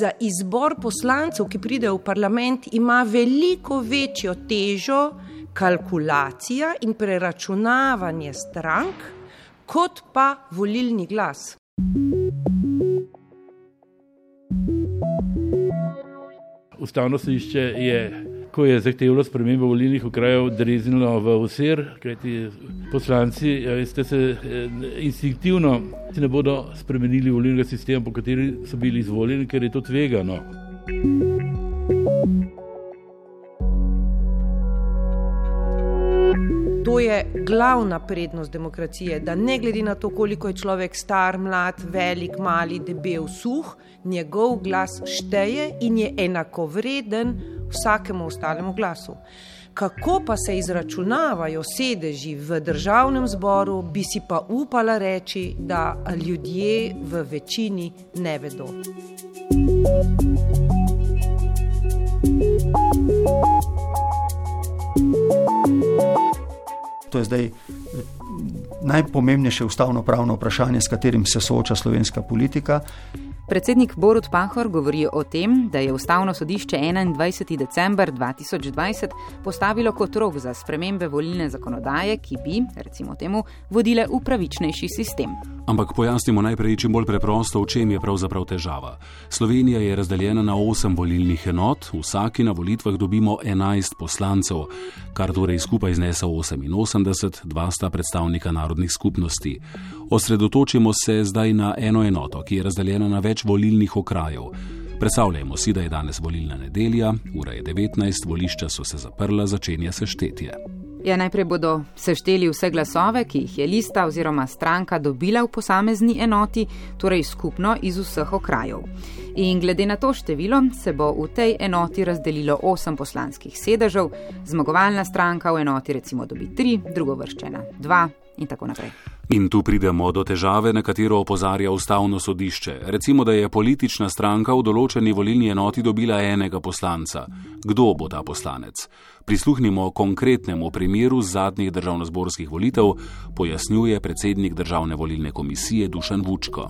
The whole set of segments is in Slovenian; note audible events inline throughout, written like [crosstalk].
Za izbor poslancev, ki pridejo v parlament, ima veliko večjo težo kalkulacija in preračunavanje strank, kot pa volilni glas. Ustavno sodišče je, ko je zahtevalo spremembo volilnih okrajev, dreznilo v osir, kajti poslanci ste se eh, instinktivno ne bodo spremenili volilnega sistema, po kateri so bili izvoljeni, ker je to tvegano. To je glavna prednost demokracije, da ne glede na to, koliko je človek star, mlad, velik, mali, debel, suh, njegov glas šteje in je enakovreden vsakemu ostalemu glasu. Kako pa se izračunavajo sedeži v državnem zboru, bi si pa upala reči, da ljudje v večini ne vedo. To je zdaj najpomembnejše ustavno-pravno vprašanje, s katerim se sooča slovenska politika. Predsednik Borut Pahor govori o tem, da je Ustavno sodišče 21. december 2020 postavilo kot rok za spremembe volilne zakonodaje, ki bi, recimo temu, vodile v pravičnejši sistem. Ampak pojasnimo najprej, čim bolj preprosto, v čem je pravzaprav težava. Slovenija je razdeljena na 8 volilnih enot, vsaki na volitvah dobimo 11 poslancev, kar torej skupaj znese 88, dva sta predstavnika narodnih skupnosti. Osredotočimo se zdaj na eno enoto, ki je razdeljena na več volilnih okrajev. Predstavljajmo si, da je danes volilna nedelja, ura je 19, volišča so se zaprla, začenja se štetje. Ja, najprej bodo sešteli vse glasove, ki jih je lista oziroma stranka dobila v posamezni enoti, torej skupno iz vseh okrajev. In glede na to število se bo v tej enoti razdelilo 8 poslanskih sedežev, zmagovalna stranka v enoti recimo dobi 3, drugo vrščena 2 in tako naprej. In tu pridemo do težave, na katero opozarja ustavno sodišče. Recimo, da je politična stranka v določeni volilni enoti dobila enega poslanca. Kdo bo ta poslanec? Prisluhnimo konkretnemu primeru zadnjih državno-zborskih volitev, pojasnjuje predsednik državne volilne komisije Dušan Vučko.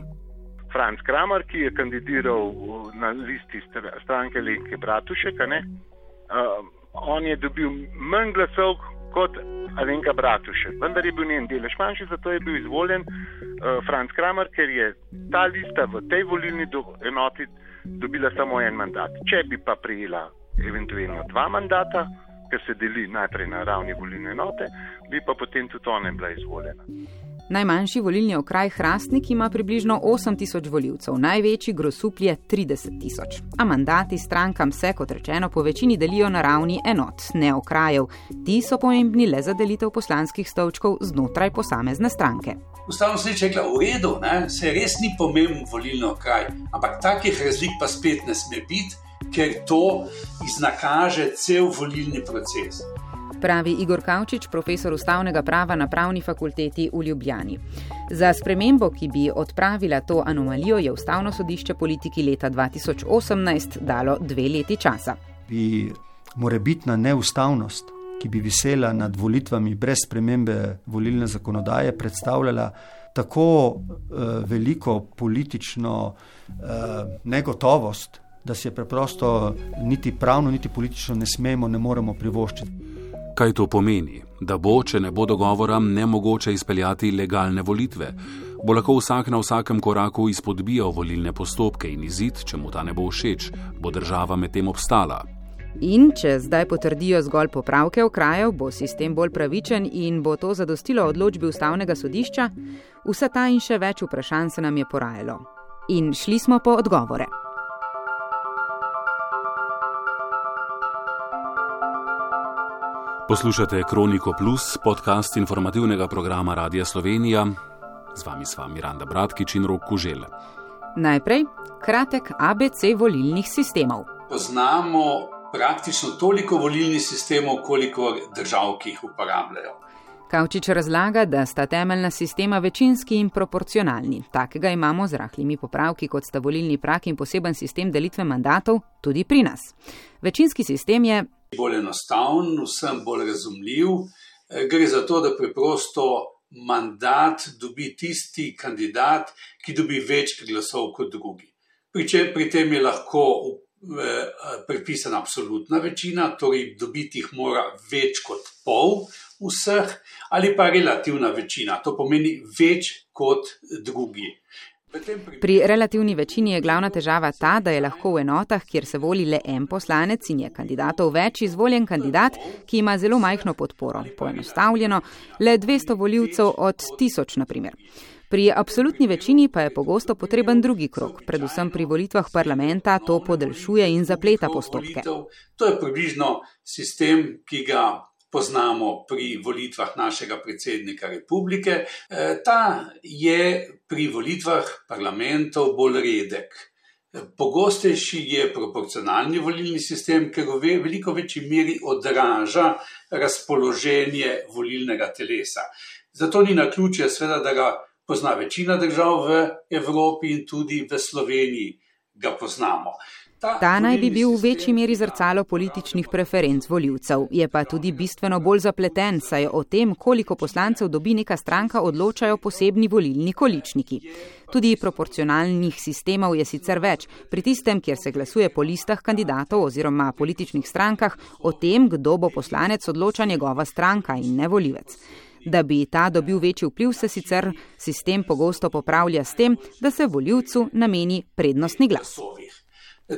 Franz Kramer, ki je kandidiral na listi stranke Lenke Bratušek, uh, on je dobil manj glasov kot Alenka Bratušek. Vendar je bil njen delež manjši, zato je bil izvoljen uh, Franz Kramer, ker je ta lista v tej volilni do, enoti dobila samo en mandat. Če bi pa prijela eventualno dva mandata, ker se deli najprej na ravni volilne enote, bi pa potem tudi ona bila izvoljena. Najmanjši volilni okraj Hrastnik ima približno 8000 voljivcev, največji grosuplje 30 tisoč. A mandati strankam se, kot rečeno, po večini delijo na ravni enot, ne okrajev. Ti so pomembni le za delitev poslanskih stolčkov znotraj posamezne stranke. Ustavno sodišče je reklo, v redu, ne, se res ni pomemben volilni okraj, ampak takih razlik pa spet ne sme biti, ker to iznakaže cel volilni proces pravi Igor Kavčič, profesor ustavnega prava na pravni fakulteti v Ljubljani. Za spremembo, ki bi odpravila to anomalijo, je ustavno sodišče politiki leta 2018 dalo dve leti časa. Bi morebitna neustavnost, ki bi visela nad volitvami brez spremembe volilne zakonodaje, predstavljala tako uh, veliko politično uh, negotovost, da se preprosto niti pravno, niti politično ne smemo, ne moremo privoščiti. Kaj to pomeni? Da bo, če ne bo dogovora, ne mogoče izpeljati legalne volitve. Bo lahko vsak na vsakem koraku izpodbijal volilne postopke in izid, če mu ta ne bo všeč, bo država medtem obstala. In če zdaj potrdijo zgolj popravke okrajev, bo sistem bolj pravičen in bo to zadostilo odločbi ustavnega sodišča, vse ta in še več vprašanj se nam je porajalo. In šli smo po odgovore. Poslušate Kroniko Plus, podcast informativnega programa Radia Slovenija. Z vami sva Miranda Bratkič in Rok Kužel. Najprej kratek ABC volilnih sistemov. Poznamo praktično toliko volilnih sistemov, koliko držav, ki jih uporabljajo. Kavčič razlaga, da sta temeljna sistema večinski in proporcionalni. Takega imamo z rahlimi popravki, kot sta volilni prak in poseben sistem delitve mandatov, tudi pri nas. Večinski sistem je bolj enostaven, vsem bolj razumljiv. Eh, gre za to, da preprosto mandat dobi tisti kandidat, ki dobi več glasov kot drugi. Pri, če, pri tem je lahko eh, predpisana absolutna večina, torej dobiti jih mora več kot pol vseh, ali pa relativna večina, to pomeni več kot drugi. Pri relativni večini je glavna težava ta, da je lahko v enotah, kjer se voli le en poslanec in je kandidatov več, izvoljen kandidat, ki ima zelo majhno podporo. Poenostavljeno, le 200 voljivcev od 1000, naprimer. Pri absolutni večini pa je pogosto potreben drugi krok, predvsem pri volitvah parlamenta to podaljšuje in zapleta postopke. To je približno sistem, ki ga poznamo pri volitvah našega predsednika republike. E, ta je pri volitvah parlamentov bolj redek. Pogostejši je proporcionalni volilni sistem, ker v veliko večji meri odraža razpoloženje volilnega telesa. Zato ni na ključe, sveda, da ga pozna večina držav v Evropi in tudi v Sloveniji ga poznamo. Ta naj bi bil v večji meri zrcalo političnih preferenc voljivcev, je pa tudi bistveno bolj zapleten, saj o tem, koliko poslancev dobi neka stranka, odločajo posebni volilni količniki. Tudi proporcionalnih sistemov je sicer več, pri tistem, kjer se glasuje po listah kandidatov oziroma političnih strankah, o tem, kdo bo poslanec, odloča njegova stranka in ne volivec. Da bi ta dobil večji vpliv, se sicer sistem pogosto popravlja s tem, da se voljivcu nameni prednostni glas.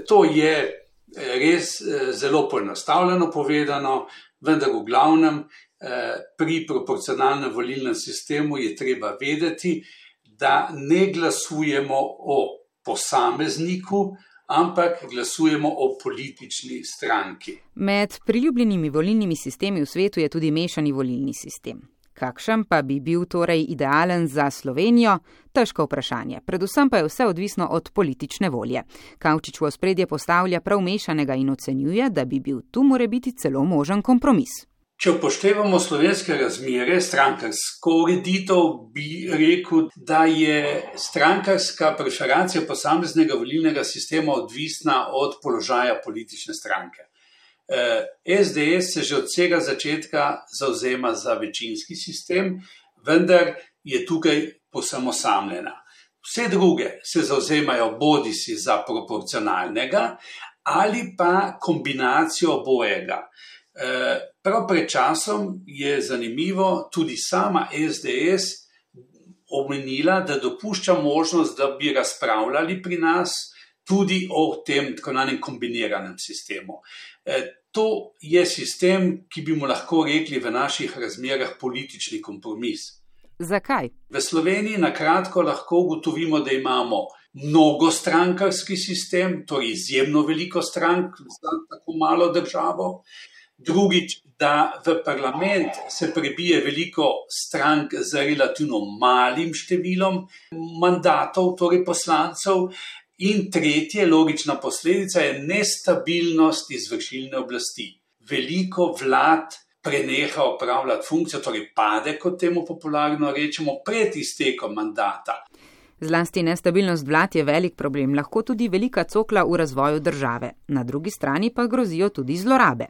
To je eh, res eh, zelo poenostavljeno povedano, vendar v glavnem eh, pri proporcionalnem volilnem sistemu je treba vedeti, da ne glasujemo o posamezniku, ampak glasujemo o politični stranki. Med priljubljenimi volilnimi sistemi v svetu je tudi mešani volilni sistem. Kakšen pa bi bil torej idealen za Slovenijo? Težko vprašanje. Predvsem pa je vse odvisno od politične volje. Kavčič v ospredje postavlja prav mešanega in ocenjuje, da bi bil tu more biti celo možen kompromis. Če upoštevamo slovenske razmere, strankarsko ureditev, bi rekel, da je strankarska preferencija posameznega volilnega sistema odvisna od položaja politične stranke. SDS eh, se že od vsega začetka zauzema za večinski sistem, vendar je tukaj posamosamljena. Vse druge se zauzemajo bodi si za proporcionalnega ali pa kombinacijo obojega. Eh, prav pred časom je zanimivo, tudi sama SDS omenila, da dopušča možnost, da bi razpravljali pri nas tudi o tem tako imenovanem kombiniranem sistemu. E, to je sistem, ki bi mu lahko rekli v naših razmerah politični kompromis. Zakaj? V Sloveniji na kratko lahko ugotovimo, da imamo mnogostrankarski sistem, torej izjemno veliko strank za tako malo državo. Drugič, da v parlament se prebije veliko strank z relativno malim številom mandatov, torej poslancev, In tretje, logična posledica je nestabilnost izvršilne oblasti. Veliko vlad preneha opravljati funkcijo, torej pade, kot temu popularno rečemo, pred iztekom mandata. Zlasti nestabilnost vlad je velik problem, lahko tudi velika cokla v razvoju države. Na drugi strani pa grozijo tudi zlorabe.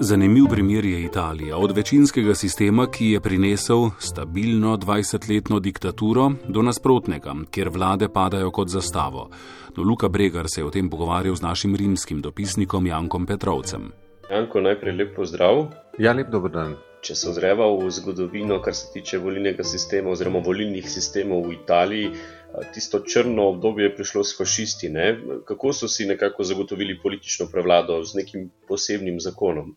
Zanimiv primer je Italija. Od večinskega sistema, ki je prinesel stabilno 20-letno diktaturo, do nasprotnega, kjer vlade padajo kot zastavo. No, Luka Bregar se je o tem pogovarjal z našim rimskim dopisnikom Jankom Petrovcem. Janko, najprej lep pozdrav. Ja, lep dober dan. Če se ozreva v zgodovino, kar se tiče volilnega sistema oziroma volilnih sistemov v Italiji, tisto črno obdobje je prišlo s fašisti. Ne? Kako so si nekako zagotovili politično prevlado z nekim posebnim zakonom?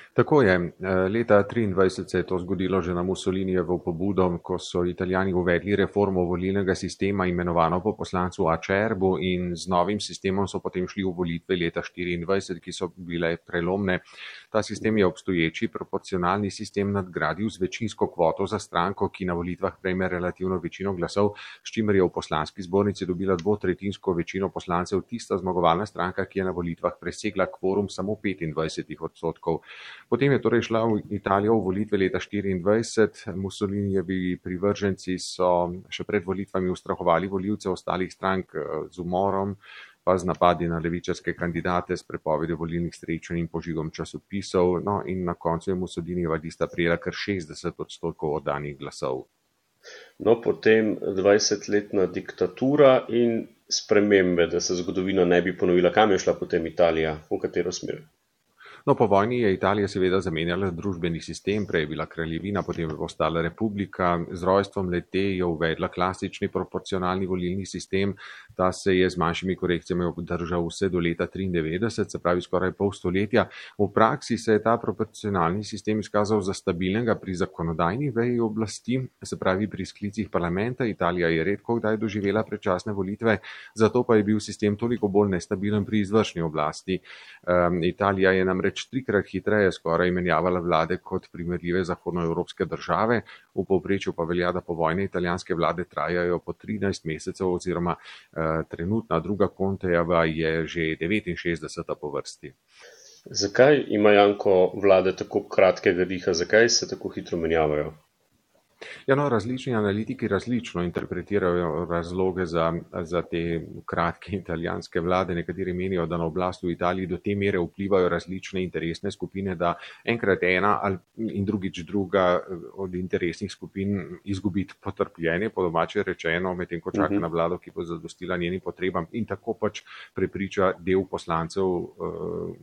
Tako je. Eh, leta 1923 se je to zgodilo že na Mussolinijevo pobudo, ko so italijani uvedli reformo volilnega sistema imenovano po poslancu Acerbu in z novim sistemom so potem šli v volitve leta 1924, ki so bile prelomne. Ta sistem je obstoječi proporcionalni sistem nadgradil z večinsko kvoto za stranko, ki na volitvah prejme relativno večino glasov, s čimer je v poslanski zbornici dobila dvotretinsko večino poslancev tista zmagovalna stranka, ki je na volitvah presegla kvorum samo 25 odstotkov. Potem je torej šla v Italijo v volitve leta 1924. Mussolinijevi privrženci so še pred volitvami ustrahovali voljivce ostalih strank eh, z umorom, pa z napadi na levičarske kandidate, s prepovedjo volilnih srečanj in požigom časopisov. No, in na koncu je Mussolini vadista prijela kar 60 odstotkov oddanih glasov. No, potem 20-letna diktatura in spremembe, da se zgodovina ne bi ponovila. Kam je šla potem Italija, v katero smer? No, po vojni je Italija seveda zamenjala družbeni sistem, prej je bila kraljevina, potem je postala republika. Z rojstvom lete je uvedla klasični proporcionalni volilni sistem. Ta se je z manjšimi korekcijami obdržal vse do leta 1993, se pravi skoraj pol stoletja. V praksi se je ta proporcionalni sistem izkazal za stabilnega pri zakonodajni veji oblasti, se pravi pri sklicih parlamenta. Italija je redko kdaj doživela predčasne volitve, zato pa je bil sistem toliko bolj nestabilen pri izvršni oblasti. Um, Italija je namreč namreč trikrat hitreje skoraj menjavala vlade kot primerljive zahodnoevropske države, v povprečju pa velja, da povojne italijanske vlade trajajo po 13 mesecev oziroma eh, trenutna druga kontejava je že 69. po vrsti. Zakaj ima Janko vlade tako kratkega diha, zakaj se tako hitro menjavajo? Ja, no, različni analitiki različno interpretirajo razloge za, za te kratke italijanske vlade. Nekateri menijo, da na oblast v Italiji do te mere vplivajo različne interesne skupine, da enkrat ena in drugič druga eh, od interesnih skupin izgubi potrpljenje, po domače rečeno, medtem ko čaka uh mhm. -huh. na vlado, ki bo zadostila njenim potrebam in tako pač prepriča del poslancev uh,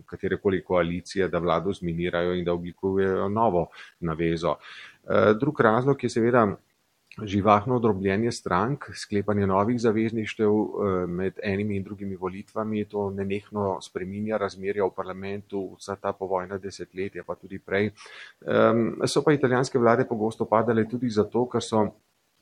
katerekoli koalicije, da vlado zminirajo in da oblikujejo novo navezo. Eh, drug razlog je seveda živahno drobljenje strank, sklepanje novih zavezništev eh, med enimi in drugimi volitvami. To nenehno spreminja razmerja v parlamentu vsa ta povojna desetletja, pa tudi prej. So pa italijanske vlade pogosto padale tudi zato, ker so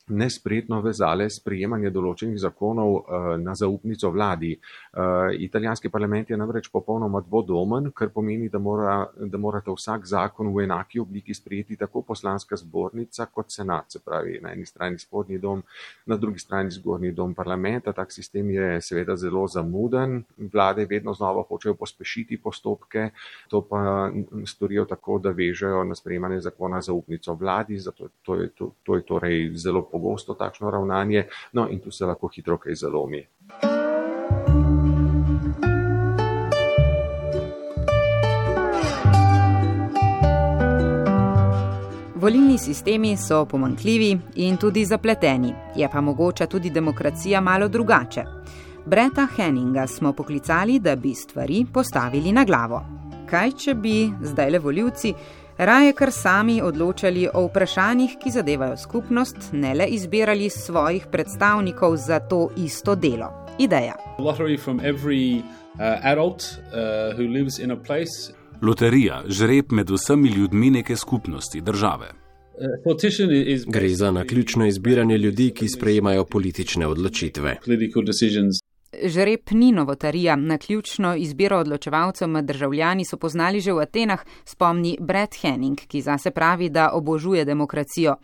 nespretno vezale sprejemanje določenih zakonov uh, na zaupnico vladi. Uh, italijanski parlament je namreč popolnoma dvodomen, kar pomeni, da, mora, da morate vsak zakon v enaki obliki sprejeti tako poslanska zbornica kot senat, se pravi na eni strani spodnji dom, na drugi strani zgornji dom parlamenta. Tak sistem je seveda zelo zamuden. Vlade vedno znova hočejo pospešiti postopke, to pa storijo tako, da vežejo na sprejemanje zakona zaupnico vladi, zato to je, to, to je torej zelo pomembno pogosto takšno ravnanje, no in tu se lahko hitro kaj zalomi. Volilni sistemi so pomankljivi in tudi zapleteni, je pa mogoča tudi demokracija malo drugače. Breta Henninga smo poklicali, da bi stvari postavili na glavo. Kaj, če bi zdaj le voljivci raje kar sami odločali o vprašanjih, ki zadevajo skupnost, ne le izbirali svojih predstavnikov za to isto delo. Ideja. Uh, uh, Loterija, žreb med vsemi ljudmi neke skupnosti, države. Uh, Gre za naključno izbiranje ljudi, ki sprejemajo politične odločitve. Žreb ni novotarija, na ključno izbiro odločevalcev med državljani so poznali že v Atenah, spomni Brett Henning, ki zase pravi, da obožuje demokracijo.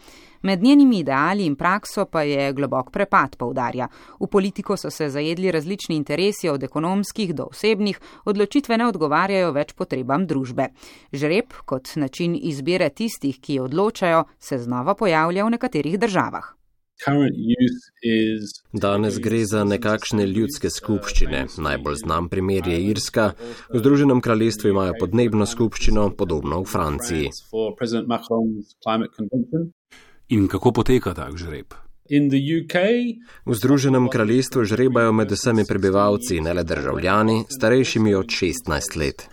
Med njenimi ideali in prakso pa je globok prepad, poudarja. V politiko so se zajedli različni interesi od ekonomskih do osebnih, odločitve ne odgovarjajo več potrebam družbe. Žreb kot način izbire tistih, ki odločajo, se znova pojavlja v nekaterih državah. Danes gre za nekakšne ljudske skupščine. Najbolj znam primer je Irska. V Združenem kraljestvu imajo podnebno skupščino, podobno v Franciji. In kako poteka tak žreb? V Združenem kraljestvu žrebajo med vsemi prebivalci, ne le državljani, starejšimi od 16 let.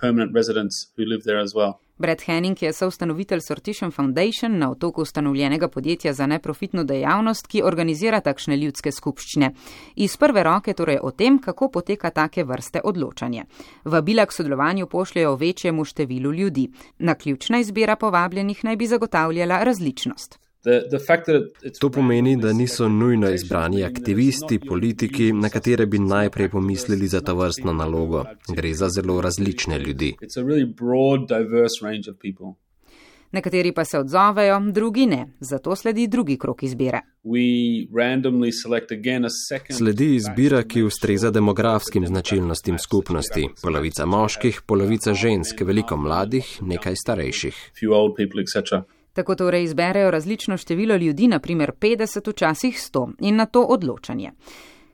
Brad Henning je soustanovitelj Sortition Foundation, na otoku ustanovljenega podjetja za neprofitno dejavnost, ki organizira takšne ljudske skupščine. Iz prve roke torej o tem, kako poteka take vrste odločanje. Vabila k sodelovanju pošljajo večjemu številu ljudi. Naključna izbira povabljenih naj bi zagotavljala različnost. To pomeni, da niso nujno izbrani aktivisti, politiki, na katere bi najprej pomislili za to vrstno nalogo. Gre za zelo različne ljudi. Nekateri pa se odzovejo, drugi ne, zato sledi drugi krok izbire. Sledi izbira, ki ustreza demografskim značilnostim skupnosti. Polovica moških, polovica žensk, veliko mladih, nekaj starejših. Tako torej izberejo različno število ljudi, naprimer 50, včasih 100, in na to odločanje.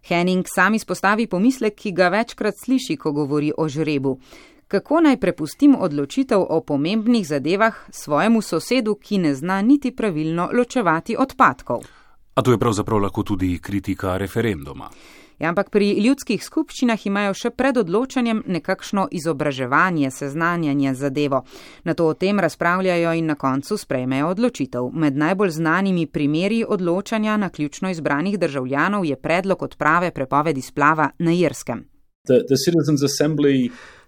Henning sam izpostavi pomislek, ki ga večkrat sliši, ko govori o žrebu. Kako naj prepustim odločitev o pomembnih zadevah svojemu sosedu, ki ne zna niti pravilno ločevati odpadkov? A to je pravzaprav lahko tudi kritika referenduma. Ja, ampak pri ljudskih skupščinah imajo še pred odločanjem nekakšno izobraževanje, seznanjanje zadevo. Na to o tem razpravljajo in na koncu sprejmejo odločitev. Med najbolj znanimi primeri odločanja na ključno izbranih državljanov je predlog odprave prepovedi splava na Irskem. The, the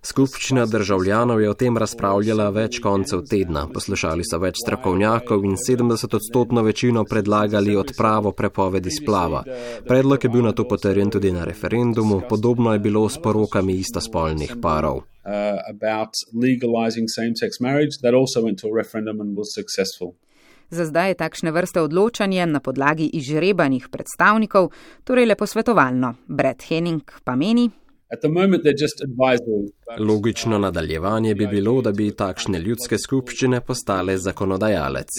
Skupščina državljanov je o tem razpravljala več koncev tedna. Poslušali so več strokovnjakov in 70 odstotno večino predlagali odpravo prepovedi splava. Predlog je bil na to potrjen tudi na referendumu, podobno je bilo s porokami istospolnih parov. Za zdaj je takšne vrste odločanje na podlagi izžrebanih predstavnikov, torej le posvetovalno. Brett Henning pa meni, Logično nadaljevanje bi bilo, da bi takšne ljudske skupščine postale zakonodajalec.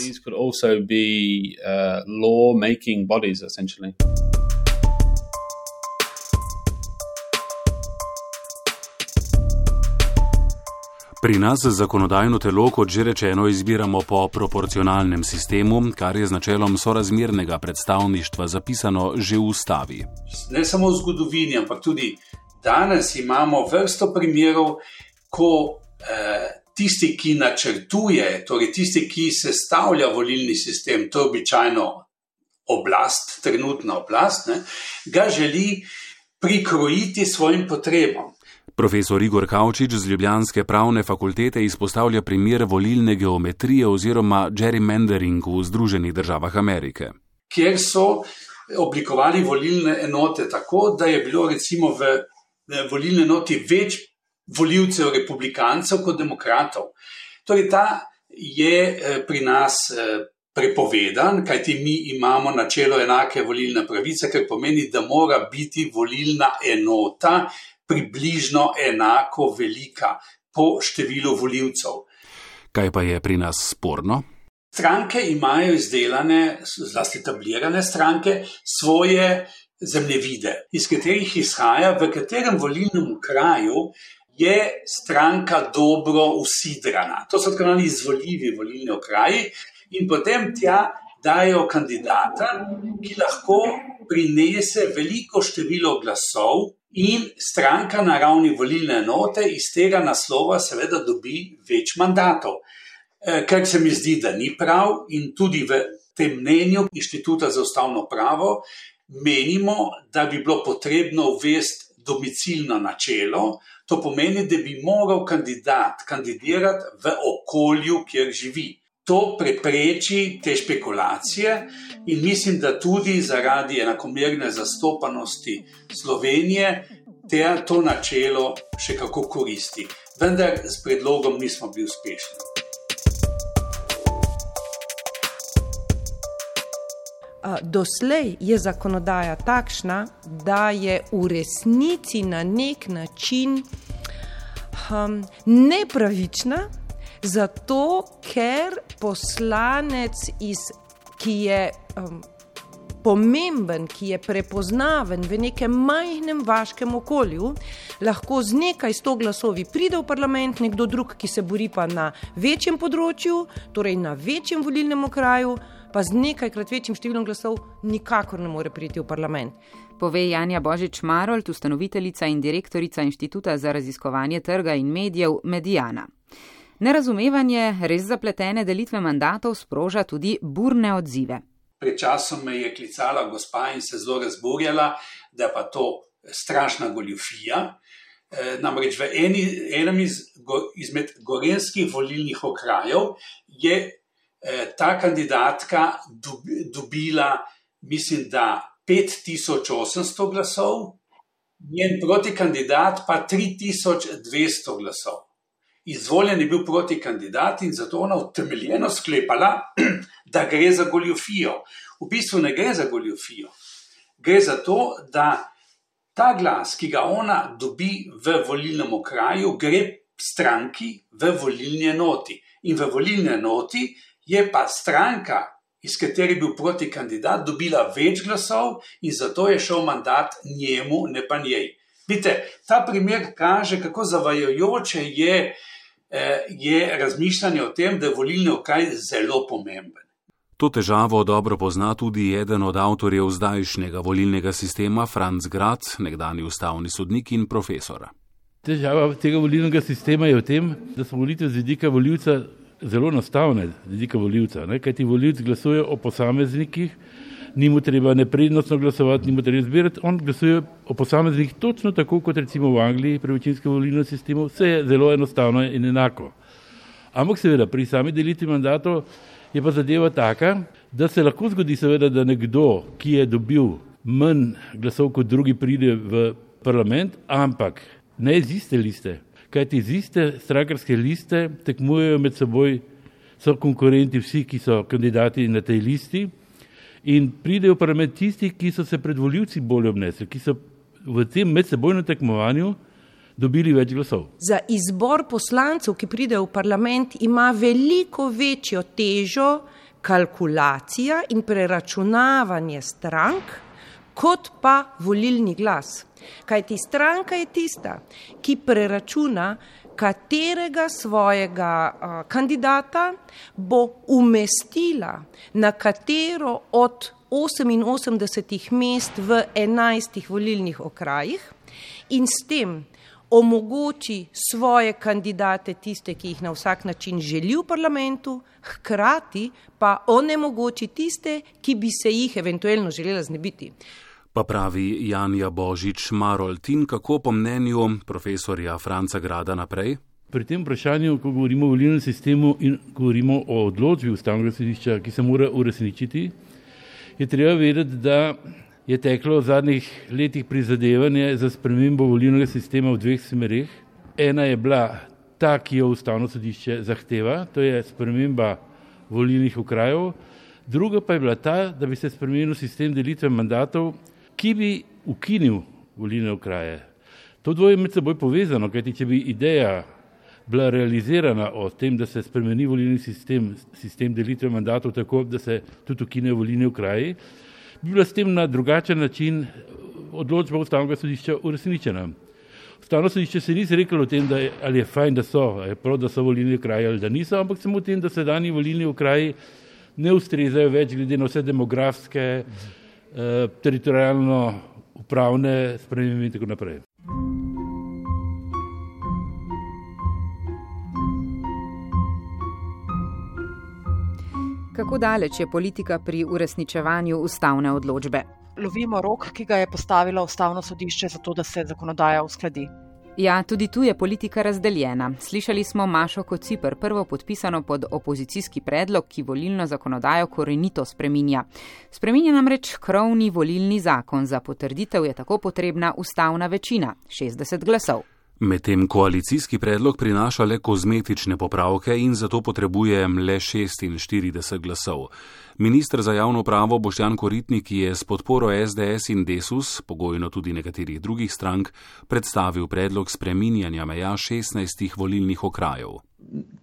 Pri nas zakonodajno telo, kot že rečeno, izbiramo po proporcionalnem sistemu, kar je z načelom sorazmernega predstavništva zapisano že v ustavi. Ne samo v zgodovini, ampak tudi danes imamo vrsto primerov, ko eh, tisti, ki načrtuje, torej tisti, ki sestavlja volilni sistem, to je običajno oblast, trenutna oblast, ne, ga želi prikrojiti svojim potrebam. Profesor Igor Kavčič z Ljubljanske pravne fakultete izpostavlja primer volilne geometrije oziroma gerrymandering v Združenih državah Amerike. Kjer so oblikovali volilne enote tako, da je bilo recimo v volilne noti več voljivcev republikancev kot demokratov. Torej, ta je eh, pri nas eh, prepovedan, kajti mi imamo načelo enake volilne pravice, kar pomeni, da mora biti volilna enota približno enako velika po številu voljivcev. Kaj pa je pri nas sporno? Stranke imajo izdelane, zlasti etablirane stranke, svoje zemljevide, iz katerih izhaja, v katerem volilnem kraju je stranka dobro usidrana. To so tako imenovani izvoljivi volilni okraji, in potem tja dajo kandidata, ki lahko prinese veliko število glasov. In stranka na ravni volilne enote iz tega naslova, seveda, dobi več mandatov. Eh, kar se mi zdi, da ni prav, in tudi v tem mnenju Inštituta za ustavno pravo menimo, da bi bilo potrebno uvesti domicilno načelo. To pomeni, da bi moral kandidat kandidirati v okolju, kjer živi. To prepreči te špekulacije, in mislim, da tudi zaradi enakomerne zastopanosti Slovenije te to načelo še kako koristi. Vendar s predlogom nismo bili uspešni. Doslej je zakonodaja takšna, da je v resnici na nek način um, nepravična, zato ker poslanec, iz, ki je um, pomemben, ki je prepoznaven v nekem majhnem vaškem okolju, lahko z nekaj sto glasovi pride v parlament, nekdo drug, ki se bori pa na večjem področju, torej na večjem volilnem okraju pa z nekajkrat večjim številom glasov nikakor ne more priti v parlament. Pove Janja Božič Marold, ustanoviteljica in direktorica Inštituta za raziskovanje trga in medijev Medijana. Nerazumevanje res zapletene delitve mandatov sproža tudi burne odzive. Pred časom me je klicala gospa in se zelo razburjala, da pa to strašna goljufija. E, namreč v eni, enem iz, go, izmed gorenskih volilnih okrajev je ta kandidatka dobila, mislim, da 5800 glasov, njen protikandidat pa 3200 glasov. Izvoljen je bil protikandidat in zato ona utemeljeno sklepala, [clears throat] da gre za goljofijo. V bistvu ne gre za goljofijo. Gre za to, da ta glas, ki ga ona dobi v volilnem okraju, gre stranki v volilni enoti. In v volilni enoti je pa stranka, iz katerih je bil proti kandidat, dobila več glasov in zato je šel mandat njemu, ne pa njej. Vidite, ta primer kaže, kako zavajajoče je, eh, je razmišljanje o tem, da je volilni okraj zelo pomemben. To težavo dobro pozna tudi eden od avtorjev zdajšnjega volilnega sistema, Franz Grad, nekdani ustavni sodnik in profesor. Težava tega volilnega sistema je v tem, da so volitve z vidika voljivca zelo enostavne, z vidika voljivca. Kaj ti voljivci glasujejo o posameznikih, ni mu treba neprednostno glasovati, ni mu treba izbirati, on glasuje o posameznikih točno tako, kot recimo v Angliji pri večinskem volilnem sistemu, vse je zelo enostavno in enako. Ampak seveda pri sami delitvi mandatov je pa zadeva taka, da se lahko zgodi seveda, da nekdo, ki je dobil manj glasov kot drugi, pride v parlament, ampak ne iz iste liste, kajti iz iste strankarske liste tekmujejo med seboj, so konkurenti vsi, ki so kandidati na tej listi in pridejo v parlament tisti, ki so se pred voljivci bolje obnesli, ki so v tem medsebojnem tekmovanju dobili več glasov. Za izbor poslancev, ki pridejo v parlament, ima veliko večjo težo kalkulacija in preračunavanje strank, kot pa volilni glas. Kaj ti stranka je tista, ki preračuna, katerega svojega uh, kandidata bo umestila na katero od 88 mest v 11 volilnih okrajih in s tem omogoči svoje kandidate, tiste, ki jih na vsak način želi v parlamentu, hkrati pa onemogoči tiste, ki bi se jih eventualno želela znebiti. Pa pravi Janja Božič Maroltin, kako po mnenju profesorja Franca Grada naprej? Pri tem vprašanju, ko govorimo o volilnem sistemu in govorimo o odločbi ustavnega sodišča, ki se mora uresničiti, je treba vedeti, da je teklo v zadnjih letih prizadevanje za spremembo volilnega sistema v dveh smerih. Ena je bila ta, ki jo ustavno sodišče zahteva, to je sprememba volilnih okrajev, druga pa je bila ta, da bi se spremenil sistem delitve mandatov, ki bi ukinil volilne okraje. To dvoje je med seboj povezano, kajti če bi ideja bila realizirana o tem, da se spremeni volilni sistem, sistem delitve mandatov tako, da se tudi ukinejo volilni okraji, bi bila s tem na drugačen način odločba ustavnega sodišča uresničena. Ustavno sodišče se ni izreklo o tem, da je, ali je fajn, da so, je prav, da so volilni okraji ali da niso, ampak samo o tem, da se dani volilni okraji ne ustrezajo več glede na vse demografske, eh, teritorijalno upravne spremembe in tako naprej. Kako daleč je politika pri uresničevanju ustavne odločbe? Lovimo rok, ki ga je postavilo ustavno sodišče, zato da se zakonodaja uskladi. Ja, tudi tu je politika razdeljena. Slišali smo Mašo Kocipr, prvo podpisano pod opozicijski predlog, ki volilno zakonodajo korenito spreminja. Spreminja namreč krovni volilni zakon, za potrditev je tako potrebna ustavna večina, 60 glasov. Medtem koalicijski predlog prinaša le kozmetične popravke in zato potrebuje le 46 glasov. Ministr za javno pravo Boštjan Koritnik je s podporo SDS in Desus, pogojno tudi nekaterih drugih strank, predstavil predlog spreminjanja meja 16 volilnih okrajev.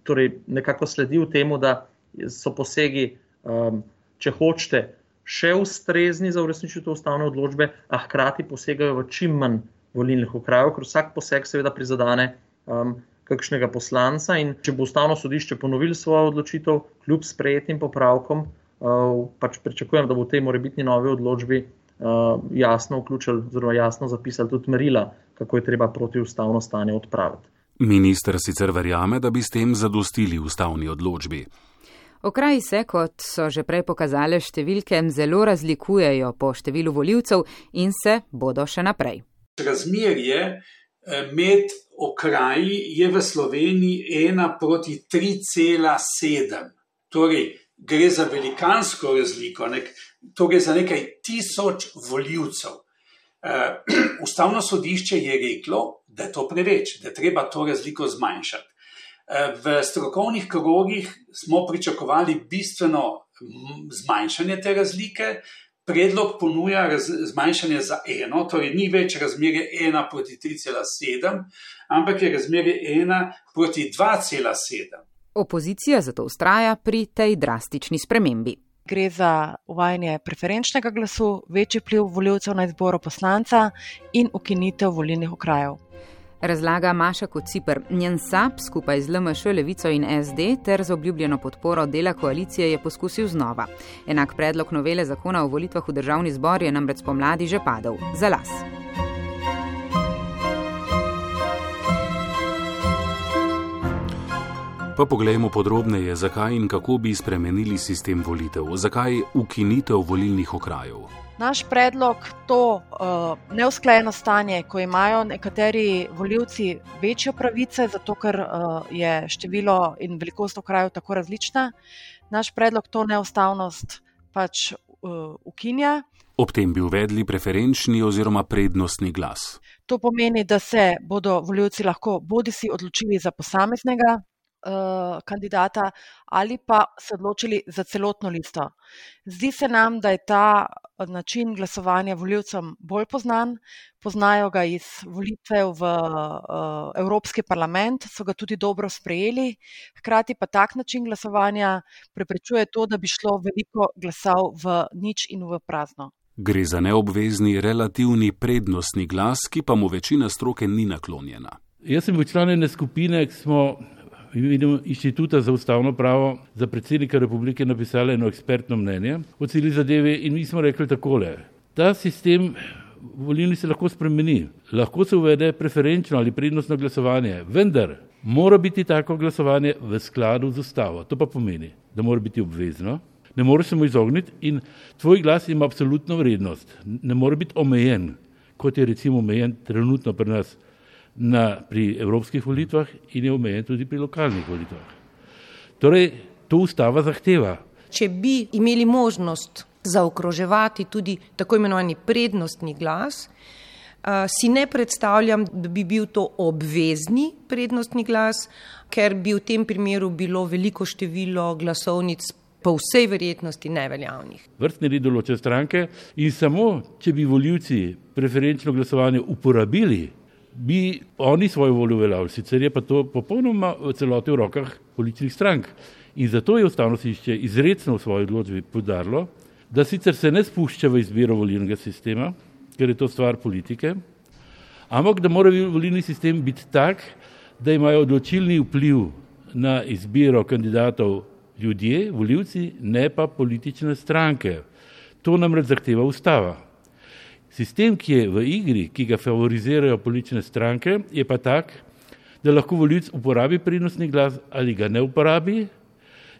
Torej, nekako sledil temu, da so posegi, um, če hočete, še ustrezni za uresničitev ustavne odločbe, a hkrati posegajo v čim manj volilnih okrajev, ker vsak poseg seveda prizadene um, kakšnega poslanca. In če bo ustavno sodišče ponovilo svojo odločitev, kljub sprejetim popravkom, uh, pač pričakujem, da bo v tej morebitni novi odločbi uh, jasno vključili, oziroma jasno zapisali tudi merila, kako je treba proti ustavno stanje odpraviti. Minister sicer verjame, da bi s tem zadostili ustavni odločbi. Okraji se, kot so že prej pokazale številke, zelo razlikujejo po številu voljivcev in se bodo še naprej. Razmerje eh, med okraji je v Sloveniji 1 proti 3,7. Torej, gre za velikansko razliko, nek, to gre za nekaj tisoč voljivcev. Uh, [clears throat] Ustavno sodišče je reklo, da je to preveč, da je treba to razliko zmanjšati. V strokovnih krogih smo pričakovali bistveno zmanjšanje te razlike. Predlog ponuja zmanjšanje za eno, torej ni več razmerje 1 proti 3,7, ampak je razmerje 1 proti 2,7. Opozicija zato ustraja pri tej drastični spremembi. Gre za uvajanje preferenčnega glasu, večji pliv voljivcev na izboro poslanca in ukinitev volilnih okrajev. Razlaga Maša Kocipr. Njen SAP skupaj z LMŠ, Levico in SD ter z obljubljeno podporo dela koalicije je poskusil znova. Enak predlog novele zakona o volitvah v državni zbor je namreč spomladi že padel. Za las. Pa poglejmo podrobneje, zakaj in kako bi spremenili sistem volitev, zakaj ukinitev volilnih okrajev. Naš predlog to uh, neusklajeno stanje, ko imajo nekateri voljivci večjo pravice, zato ker uh, je število in velikost okrajev tako različna, naš predlog to neustavnost pač uh, ukinja. Ob tem bi uvedli preferenčni oziroma prednostni glas. To pomeni, da se bodo voljivci lahko bodi si odločili za posameznega kandidata ali pa se odločili za celotno listo. Zdi se nam, da je ta način glasovanja voljivcem bolj poznan. Poznajo ga iz volitev v uh, Evropski parlament, so ga tudi dobro sprejeli. Hkrati pa tak način glasovanja preprečuje to, da bi šlo veliko glasov v nič in v prazno. Gre za neobvezni relativni prednostni glas, ki pa mu večina stroke ni naklonjena. Jaz sem v članjene skupine, ki smo imenu Inštituta za ustavno pravo za predsednika republike napisali eno ekspertno mnenje o celi zadevi in mi smo rekli takole. Ta sistem volilni se lahko spremeni, lahko se uvede preferenčno ali prednostno glasovanje, vendar mora biti tako glasovanje v skladu z ustavo. To pa pomeni, da mora biti obvezno, ne moreš se mu izogniti in tvoj glas ima absolutno vrednost, ne more biti omejen, kot je recimo omejen trenutno pri nas na, pri evropskih volitvah in je omejen tudi pri lokalnih volitvah. Torej, to ustava zahteva. Če bi imeli možnost zaokroževati tudi tako imenovani prednostni glas, si ne predstavljam, da bi bil to obvezni prednostni glas, ker bi v tem primeru bilo veliko število glasovnic po vsej verjetnosti neveljavnih. Vrstni red določa stranke in samo, če bi voljivci preferenčno glasovanje uporabili bi oni svojo voljo uveljavili, sicer je pa to popolnoma v celoti v rokah političnih strank. In zato je ustavno sodišče izredno v svoji odločbi podarilo, da sicer se ne spušča v izbiro volilnega sistema, ker je to stvar politike, ampak da mora volilni sistem biti tak, da imajo odločilni vpliv na izbiro kandidatov ljudje, voljivci, ne pa politične stranke. To namreč zahteva ustava. Sistem, ki je v igri, ki ga favorizirajo politične stranke, je pa tak, da lahko volilc uporabi prednostni glas ali ga ne uporabi.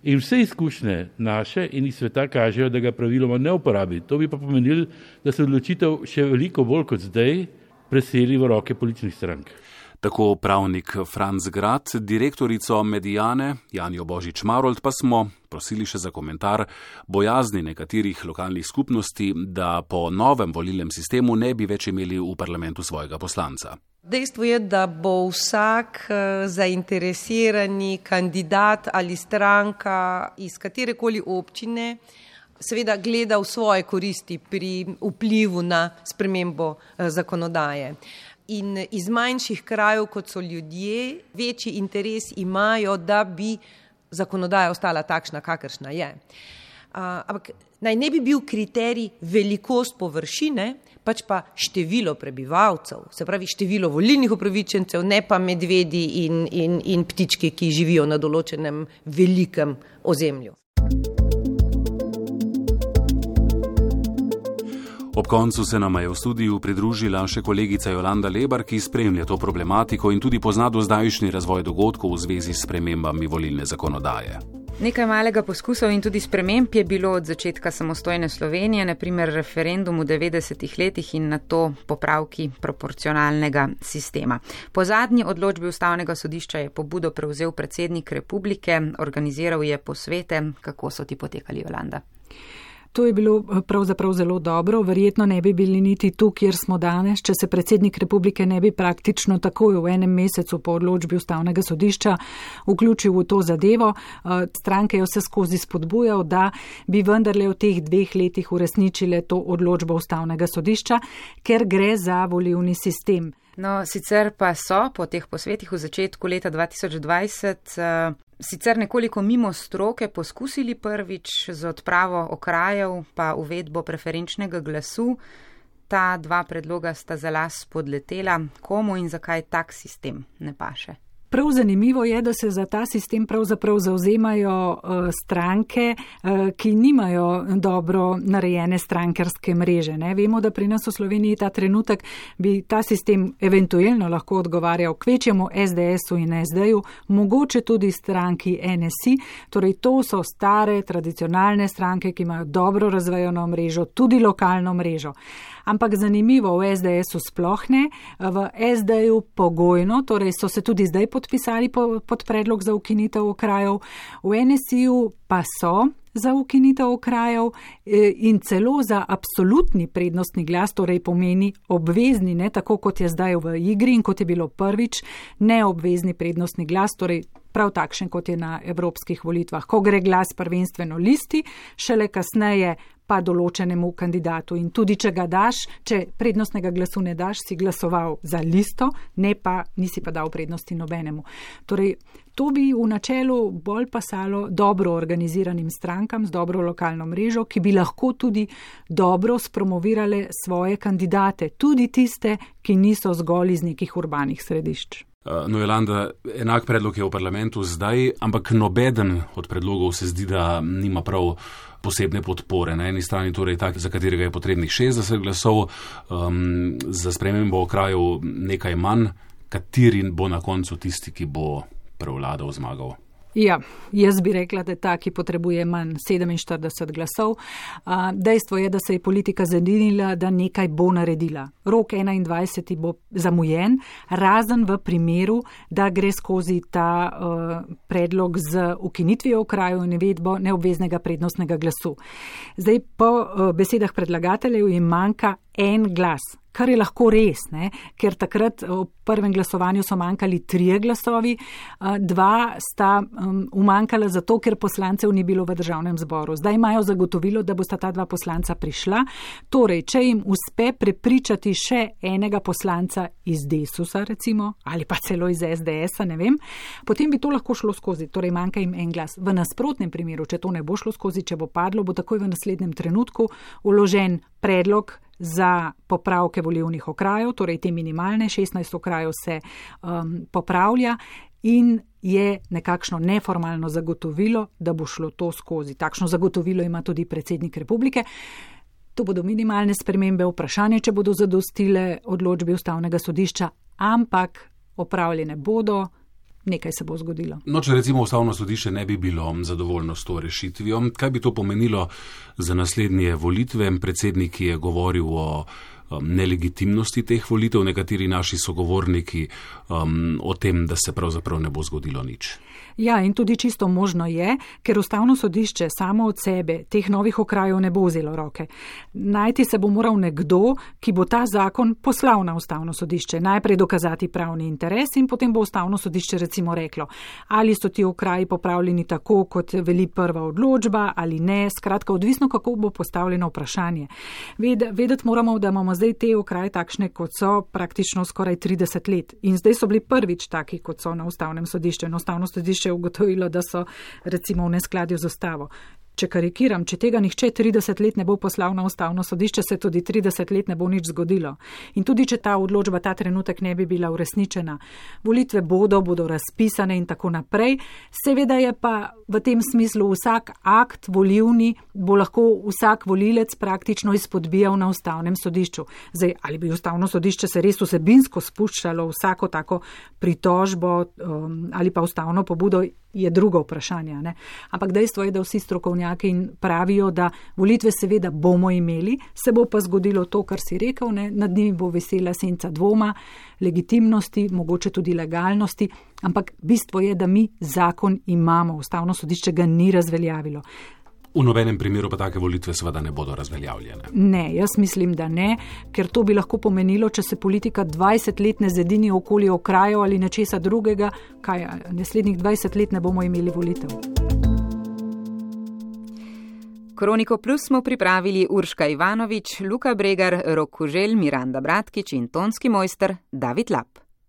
In vse izkušnje naše in iz sveta kažejo, da ga praviloma ne uporabi. To bi pa pomenilo, da se odločitev še veliko bolj kot zdaj preseli v roke političnih strank. Tako pravnik Franz Grad, direktorico Medijane Janjo Božič Marold pa smo prosili še za komentar bojazni nekaterih lokalnih skupnosti, da po novem volilnem sistemu ne bi več imeli v parlamentu svojega poslanca. Dejstvo je, da bo vsak eh, zainteresirani kandidat ali stranka iz katerekoli občine seveda gledal svoje koristi pri vplivu na spremembo eh, zakonodaje in iz manjših krajev, kot so ljudje, večji interes imajo, da bi zakonodaja ostala takšna, kakršna je. Ampak naj ne bi bil kriterij velikost površine, pač pa število prebivalcev, se pravi število volilnih upravičencev, ne pa medvedi in, in, in ptički, ki živijo na določenem velikem ozemlju. Ob koncu se nam je v studiu pridružila še kolegica Jolanda Lebar, ki spremlja to problematiko in tudi pozna do zdajšnji razvoj dogodkov v zvezi s premembami volilne zakonodaje. Nekaj malega poskusov in tudi sprememb je bilo od začetka samostojne Slovenije, naprimer referendum v 90-ih letih in na to popravki proporcionalnega sistema. Po zadnji odločbi ustavnega sodišča je pobudo prevzel predsednik republike, organiziral je posvete, kako so ti potekali, Jolanda. To je bilo eh, pravzaprav zelo dobro. Verjetno ne bi bili niti tu, kjer smo danes, če se predsednik republike ne bi praktično takoj v enem mesecu po odločbi ustavnega sodišča vključil v to zadevo. Eh, stranke jo se skozi spodbujal, da bi vendarle v teh dveh letih uresničile to odločbo ustavnega sodišča, ker gre za volivni sistem. No, sicer pa so po teh posvetih v začetku leta 2020 uh, sicer nekoliko mimo stroke poskusili prvič z odpravo okrajev pa uvedbo preferenčnega glasu. Ta dva predloga sta za las podletela, komu in zakaj tak sistem ne paše. Prav zanimivo je, da se za ta sistem pravzaprav zauzemajo uh, stranke, uh, ki nimajo dobro narejene strankarske mreže. Ne? Vemo, da pri nas v Sloveniji ta trenutek bi ta sistem eventualno lahko odgovarjal kvečjemu SDS-u in SD-ju, mogoče tudi stranki NSI. Torej, to so stare, tradicionalne stranke, ki imajo dobro razvejeno mrežo, tudi lokalno mrežo. Ampak zanimivo, v SDS-u sploh ne, v SD-ju pogojno, torej so se tudi zdaj podpisali po, pod predlog za ukinitev okrajev, v NSI-ju pa so za ukinitev okrajev e, in celo za absolutni prednostni glas, torej pomeni obvezni, ne tako kot je zdaj v igri in kot je bilo prvič, neobvezni prednostni glas, torej prav takšen kot je na evropskih volitvah, ko gre glas prvenstveno listi, šele kasneje pa določenemu kandidatu. In tudi, če ga daš, če prednostnega glasu ne daš, si glasoval za listo, ne pa nisi pa dal prednosti nobenemu. Torej, to bi v načelu bolj pasalo dobro organiziranim strankam z dobro lokalno mrežo, ki bi lahko tudi dobro spromovirale svoje kandidate, tudi tiste, ki niso zgolj iz nekih urbanih središč. Uh, no, Jelanda, enak predlog je v parlamentu zdaj, ampak nobeden od predlogov se zdi, da nima prav posebne podpore. Na eni strani torej tak, za katerega je potrebnih 60 glasov, um, za spremembo okrajev nekaj manj, kateri bo na koncu tisti, ki bo prevladal, zmagal. Ja, jaz bi rekla, da je ta, ki potrebuje manj 47 glasov. Dejstvo je, da se je politika zanimila, da nekaj bo naredila. Rok 21. bo zamujen, razen v primeru, da gre skozi ta uh, predlog z ukinitvijo okraju in vedbo neobveznega prednostnega glasu. Zdaj, po uh, besedah predlagateljev jim manjka en glas, kar je lahko res, ne? ker takrat v prvem glasovanju so manjkali trije glasovi, dva sta um, umanjkala zato, ker poslancev ni bilo v državnem zboru. Zdaj imajo zagotovilo, da bosta ta dva poslanca prišla. Torej, če jim uspe prepričati še enega poslanca iz Desusa, recimo, ali pa celo iz SDS-a, ne vem, potem bi to lahko šlo skozi. Torej, manjka jim en glas. V nasprotnem primeru, če to ne bo šlo skozi, če bo padlo, bo takoj v naslednjem trenutku uložen predlog za popravke volivnih okrajev, torej te minimalne 16 okrajev se um, popravlja in je nekakšno neformalno zagotovilo, da bo šlo to skozi. Takšno zagotovilo ima tudi predsednik republike. To bodo minimalne spremembe, vprašanje, če bodo zadostile odločbi ustavnega sodišča, ampak opravljene bodo, nekaj se bo zgodilo. No, če recimo ustavno sodišče ne bi bilo zadovoljno s to rešitvijo, kaj bi to pomenilo za naslednje volitve? Predsednik je govoril o um, nelegitimnosti teh volitev, nekateri naši sogovorniki um, o tem, da se pravzaprav ne bo zgodilo nič. Ja, in tudi čisto možno je, ker ustavno sodišče samo od sebe teh novih okrajev ne bo vzelo roke. Najti se bo moral nekdo, ki bo ta zakon poslal na ustavno sodišče. Najprej dokazati pravni interes in potem bo ustavno sodišče recimo reklo, ali so ti okraji popravljeni tako, kot veli prva odločba ali ne. Skratka, odvisno, kako bo postavljeno vprašanje. Ved, vedeti moramo, da imamo zdaj te okraje takšne, kot so praktično skoraj 30 let. In zdaj so bili prvič taki, kot so na ustavnem sodišču. Na ustavno sodišče sodišče ugotovilo, da so recimo v neskladju z ustavo. Če karikiram, če tega nihče 30 let ne bo poslal na ustavno sodišče, se tudi 30 let ne bo nič zgodilo. In tudi, če ta odločba ta trenutek ne bi bila uresničena, volitve bodo, bodo razpisane in tako naprej. Seveda je pa v tem smislu vsak akt volivni bo lahko vsak volilec praktično izpodbijal na ustavnem sodišču. Zdaj, ali bi ustavno sodišče se res vsebinsko spuščalo vsako tako pritožbo um, ali pa ustavno pobudo, je drugo vprašanje. Ne? Ampak dejstvo je, da vsi strokovnjaki pravijo, da volitve seveda bomo imeli, se bo pa zgodilo to, kar si rekel, ne? nad njimi bo vesela senca dvoma, legitimnosti, mogoče tudi legalnosti, ampak bistvo je, da mi zakon imamo, ustavno sodišče ga ni razveljavilo. V nobenem primeru pa take volitve seveda ne bodo razveljavljene. Ne, jaz mislim, da ne, ker to bi lahko pomenilo, če se politika 20 let ne zedini okoli okrajev ali nečesa drugega, kaj naslednjih 20 let ne bomo imeli volitev. Kroniko Plus smo pripravili Urška Ivanovič, Luka Bregar, Rok Kužel, Miranda Bratkič in tonski mojster David Lap.